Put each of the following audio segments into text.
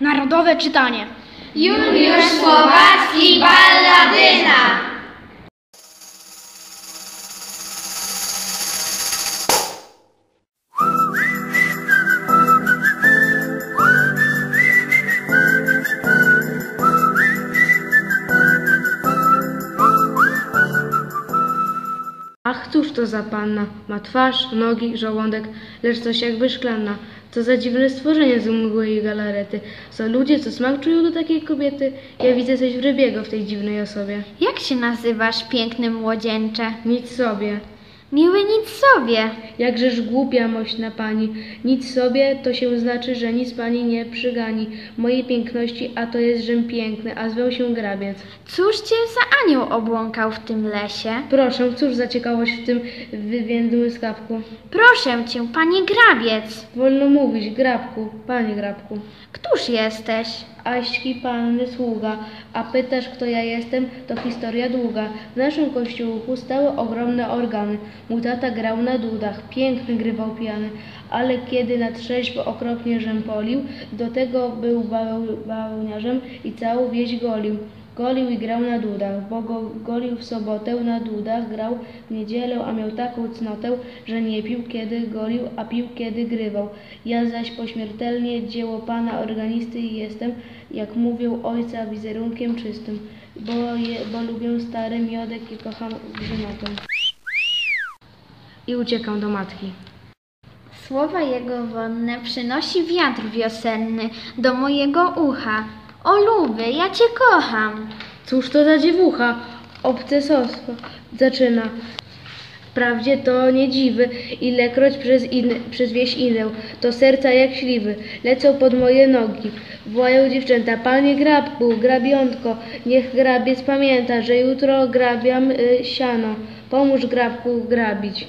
Narodowe czytanie. Juliusz Słowacki Balladyna. Ach, cóż to za panna? Ma twarz, nogi, żołądek, lecz coś jakby szklana. Co za dziwne stworzenie z mgły i galarety. Są ludzie, co smak czują do takiej kobiety? Ja widzę coś wrybiego w tej dziwnej osobie. Jak się nazywasz, piękny młodzieńcze? Nic sobie. Miły nic sobie. Jakżeż głupia mośna pani. Nic sobie to się znaczy, że nic pani nie przygani. Mojej piękności, a to jest, żem piękny, a zwał się grabiec. Cóż cię za anioł obłąkał w tym lesie? Proszę, cóż za ciekawość w tym wywiędłym skawku. Proszę cię, panie grabiec. Wolno mówić, grabku, panie grabku. Któż jesteś? Aśki panny sługa, a pytasz kto ja jestem, to historia długa. W naszym kościółku stały ogromne organy. Mój tata grał na dudach, piękny grywał pijany, ale kiedy na trzeźwo okropnie rzępolił, do tego był baweł- i całą wieś golił. Golił i grał na dudach, bo go golił w sobotę na dudach, grał w niedzielę, a miał taką cnotę, że nie pił kiedy golił, a pił kiedy grywał. Ja zaś pośmiertelnie dzieło pana organisty jestem, jak mówią ojca wizerunkiem czystym, bo, je, bo lubię stary miodek i kocham grzymotę. I uciekam do matki. Słowa jego wonne przynosi wiatr wiosenny do mojego ucha. O luby, ja cię kocham. Cóż to za dziewucha? Obce sosło zaczyna. Wprawdzie to nie dziwy, ilekroć przez, in, przez wieś inę, to serca jak śliwy, lecą pod moje nogi. Wołają dziewczęta, panie grabku, grabiątko, niech grabiec pamięta, że jutro grabiam y, siano. Pomóż grabku grabić.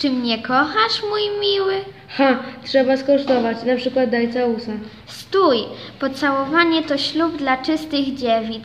Czy mnie kochasz, mój miły? Ha, trzeba skosztować, na przykład daj całusa. Stój! Pocałowanie to ślub dla czystych dziewic.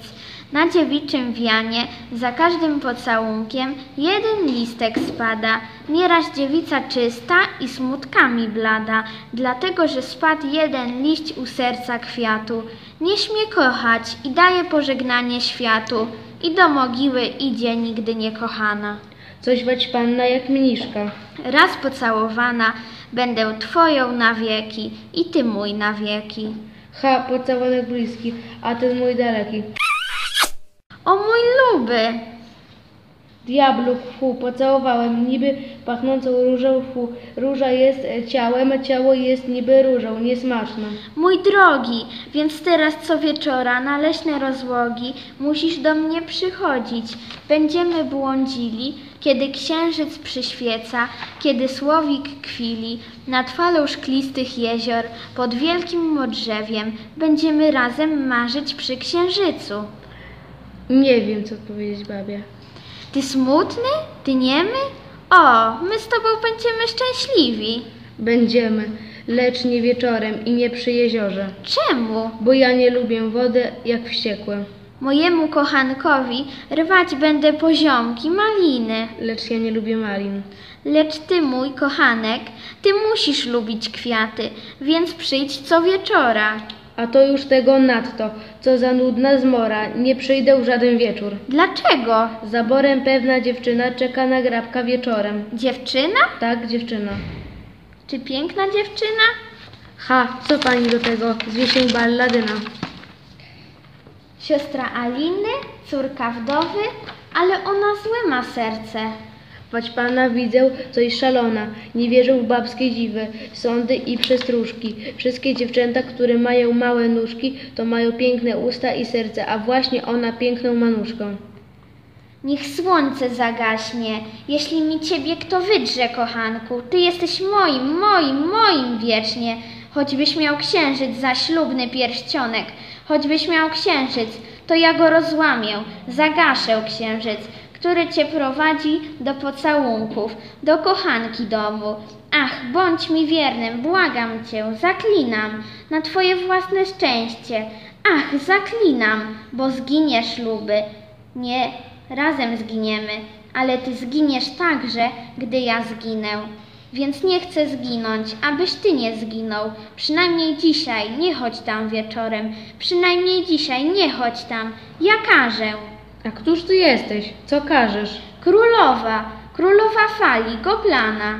Na dziewiczym wianie za każdym pocałunkiem jeden listek spada. Nieraz dziewica czysta i smutkami blada, dlatego że spadł jeden liść u serca kwiatu. Nie śmie kochać i daje pożegnanie światu. I do mogiły idzie nigdy niekochana. Coś wać panna jak mniszka. Raz pocałowana będę twoją na wieki i ty mój na wieki. Ha, pocałunek bliski, a ten mój daleki. O mój luby! Diablu, fu, pocałowałem, niby pachnącą różą, fu. Róża jest e, ciałem, ciało jest niby różą, niesmaczna. Mój drogi, więc teraz co wieczora na leśne rozłogi musisz do mnie przychodzić. Będziemy błądzili, kiedy księżyc przyświeca, kiedy słowik kwili nad falą szklistych jezior, pod wielkim modrzewiem. Będziemy razem marzyć przy księżycu. Nie wiem, co powiedzieć babie. Ty smutny? Ty niemy? O, my z tobą będziemy szczęśliwi. Będziemy, lecz nie wieczorem i nie przy jeziorze, Czemu? bo ja nie lubię wody jak wściekłe, Mojemu kochankowi rwać będę poziomki, maliny. lecz ja nie lubię malin. Lecz ty, mój kochanek, ty musisz lubić kwiaty, więc przyjdź co wieczora. A to już tego nadto, co za nudna zmora, nie przyjdę żaden wieczór. Dlaczego? Zaborem pewna dziewczyna czeka na grabka wieczorem. Dziewczyna? Tak, dziewczyna. Czy piękna dziewczyna? Ha, co pani do tego? Zwie się balladyna. Siostra Aliny, córka wdowy, ale ona złe ma serce. Wać pana widzę, coś szalona, nie wierzę w babskie dziwy, sądy i przestróżki. Wszystkie dziewczęta, które mają małe nóżki, to mają piękne usta i serce, a właśnie ona piękną manuszką. Niech słońce zagaśnie, jeśli mi ciebie kto wydrze, kochanku. Ty jesteś moim, moim, moim wiecznie. Choćbyś miał księżyc za ślubny pierścionek, choćbyś miał księżyc, to ja go rozłamię, zagaszę księżyc, który cię prowadzi do pocałunków, do kochanki domu. Ach, bądź mi wiernym, błagam cię, zaklinam na twoje własne szczęście. Ach, zaklinam, bo zginiesz luby. Nie razem zginiemy, ale ty zginiesz także, gdy ja zginę. więc nie chcę zginąć, abyś ty nie zginął. Przynajmniej dzisiaj, nie chodź tam wieczorem. Przynajmniej dzisiaj, nie chodź tam. Ja każę. A któż ty jesteś? Co każesz? Królowa, królowa fali, goplana.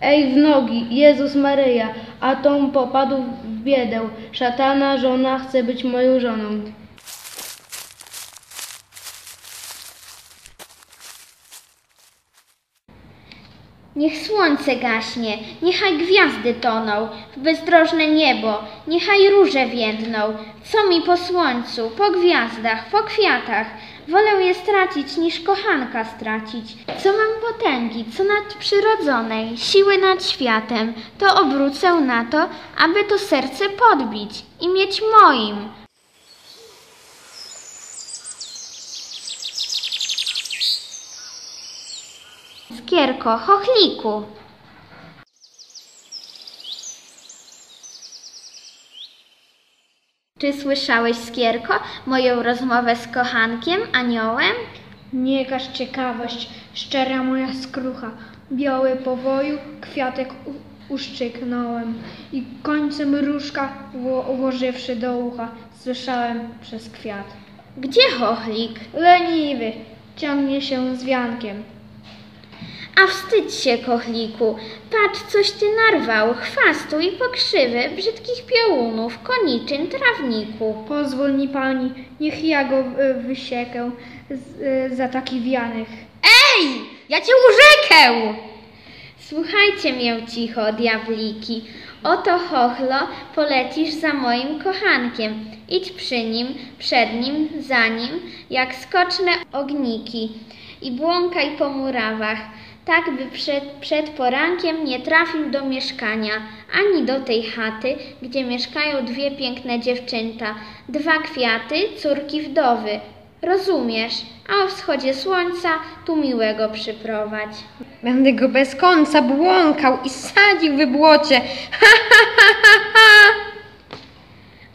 Ej w nogi, Jezus Maryja, a Tom popadł w biedę. Szatana żona chce być moją żoną. Niech słońce gaśnie, niechaj gwiazdy toną w bezdrożne niebo, niechaj róże więdną. Co mi po słońcu, po gwiazdach, po kwiatach? Wolę je stracić niż kochanka stracić. Co mam potęgi, co nadprzyrodzonej, siły nad światem, to obrócę na to, aby to serce podbić i mieć moim. Skierko, chochliku. Czy słyszałeś, Skierko, moją rozmowę z kochankiem, aniołem? Nie każ ciekawość, szczera moja skrucha. Biały powoju, kwiatek uszczyknąłem i końcem różka włożywszy do ucha, słyszałem przez kwiat. Gdzie chochlik? Leniwy, ciągnie się z wiankiem. A wstydź się, kochliku. Patrz, coś ty narwał, chwastu i pokrzywy, brzydkich piołunów, koniczyn, trawniku. Pozwól mi pani, niech ja go y, wysiekę z, y, za taki wianych. Ej, ja cię urzekę! Słuchajcie mię cicho, diabliki. Oto chochlo, polecisz za moim kochankiem. Idź przy nim, przed nim, za nim, jak skoczne ogniki i błąkaj po murawach, tak by przed, przed porankiem nie trafił do mieszkania, ani do tej chaty, gdzie mieszkają dwie piękne dziewczęta, dwa kwiaty, córki wdowy. Rozumiesz, a o wschodzie słońca tu miłego przyprowadź. Będę go bez końca błąkał i sadził w błocie.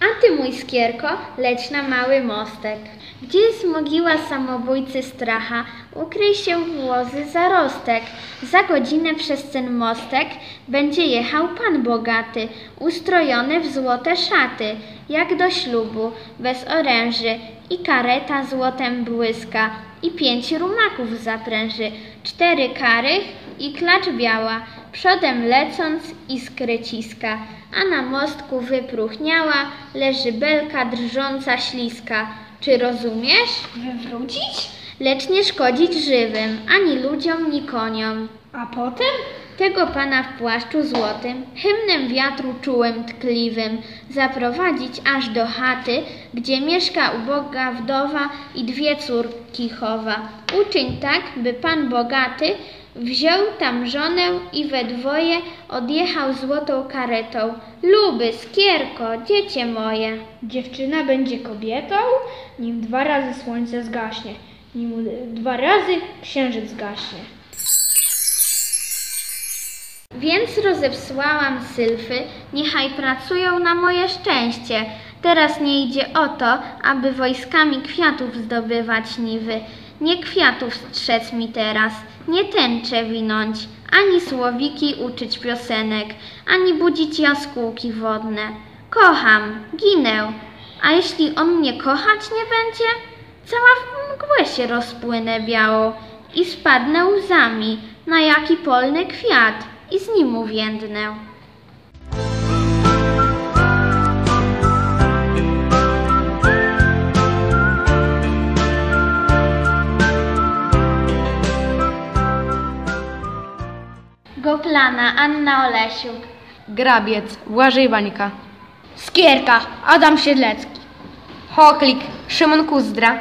A ty, mój skierko, leć na mały mostek. Gdzie jest mogiła samobójcy stracha, ukryj się w łozy zarostek. Za godzinę przez ten mostek będzie jechał pan bogaty, ustrojony w złote szaty, jak do ślubu, bez oręży i kareta złotem błyska i pięć rumaków zapręży, cztery kary i klacz biała, przodem lecąc iskry ciska, a na mostku wypróchniała leży belka drżąca śliska. Czy rozumiesz? Wywrócić? Lecz nie szkodzić żywym, ani ludziom, ni koniom. A potem? Tego pana w płaszczu złotym, hymnem wiatru czułym, tkliwym, zaprowadzić aż do chaty, gdzie mieszka uboga wdowa i dwie córki chowa. Uczyń tak, by pan bogaty wziął tam żonę i we dwoje odjechał złotą karetą. Luby, skierko, dziecię moje. Dziewczyna będzie kobietą, nim dwa razy słońce zgaśnie, nim dwa razy księżyc zgaśnie. Więc rozepsłałam sylfy, niechaj pracują na moje szczęście. Teraz nie idzie o to, aby wojskami kwiatów zdobywać niwy. Nie kwiatów strzec mi teraz, nie tęcze winąć, ani słowiki uczyć piosenek, ani budzić jaskółki wodne. Kocham, ginę, a jeśli on mnie kochać nie będzie, cała w mgłę się rozpłynę białą i spadnę łzami na jaki polny kwiat i z nim uwiędnę. Goplana, Anna Olesiuk. Grabiec, Błażej Bańka. Skierka, Adam Siedlecki. Choklik, Szymon Kuzdra.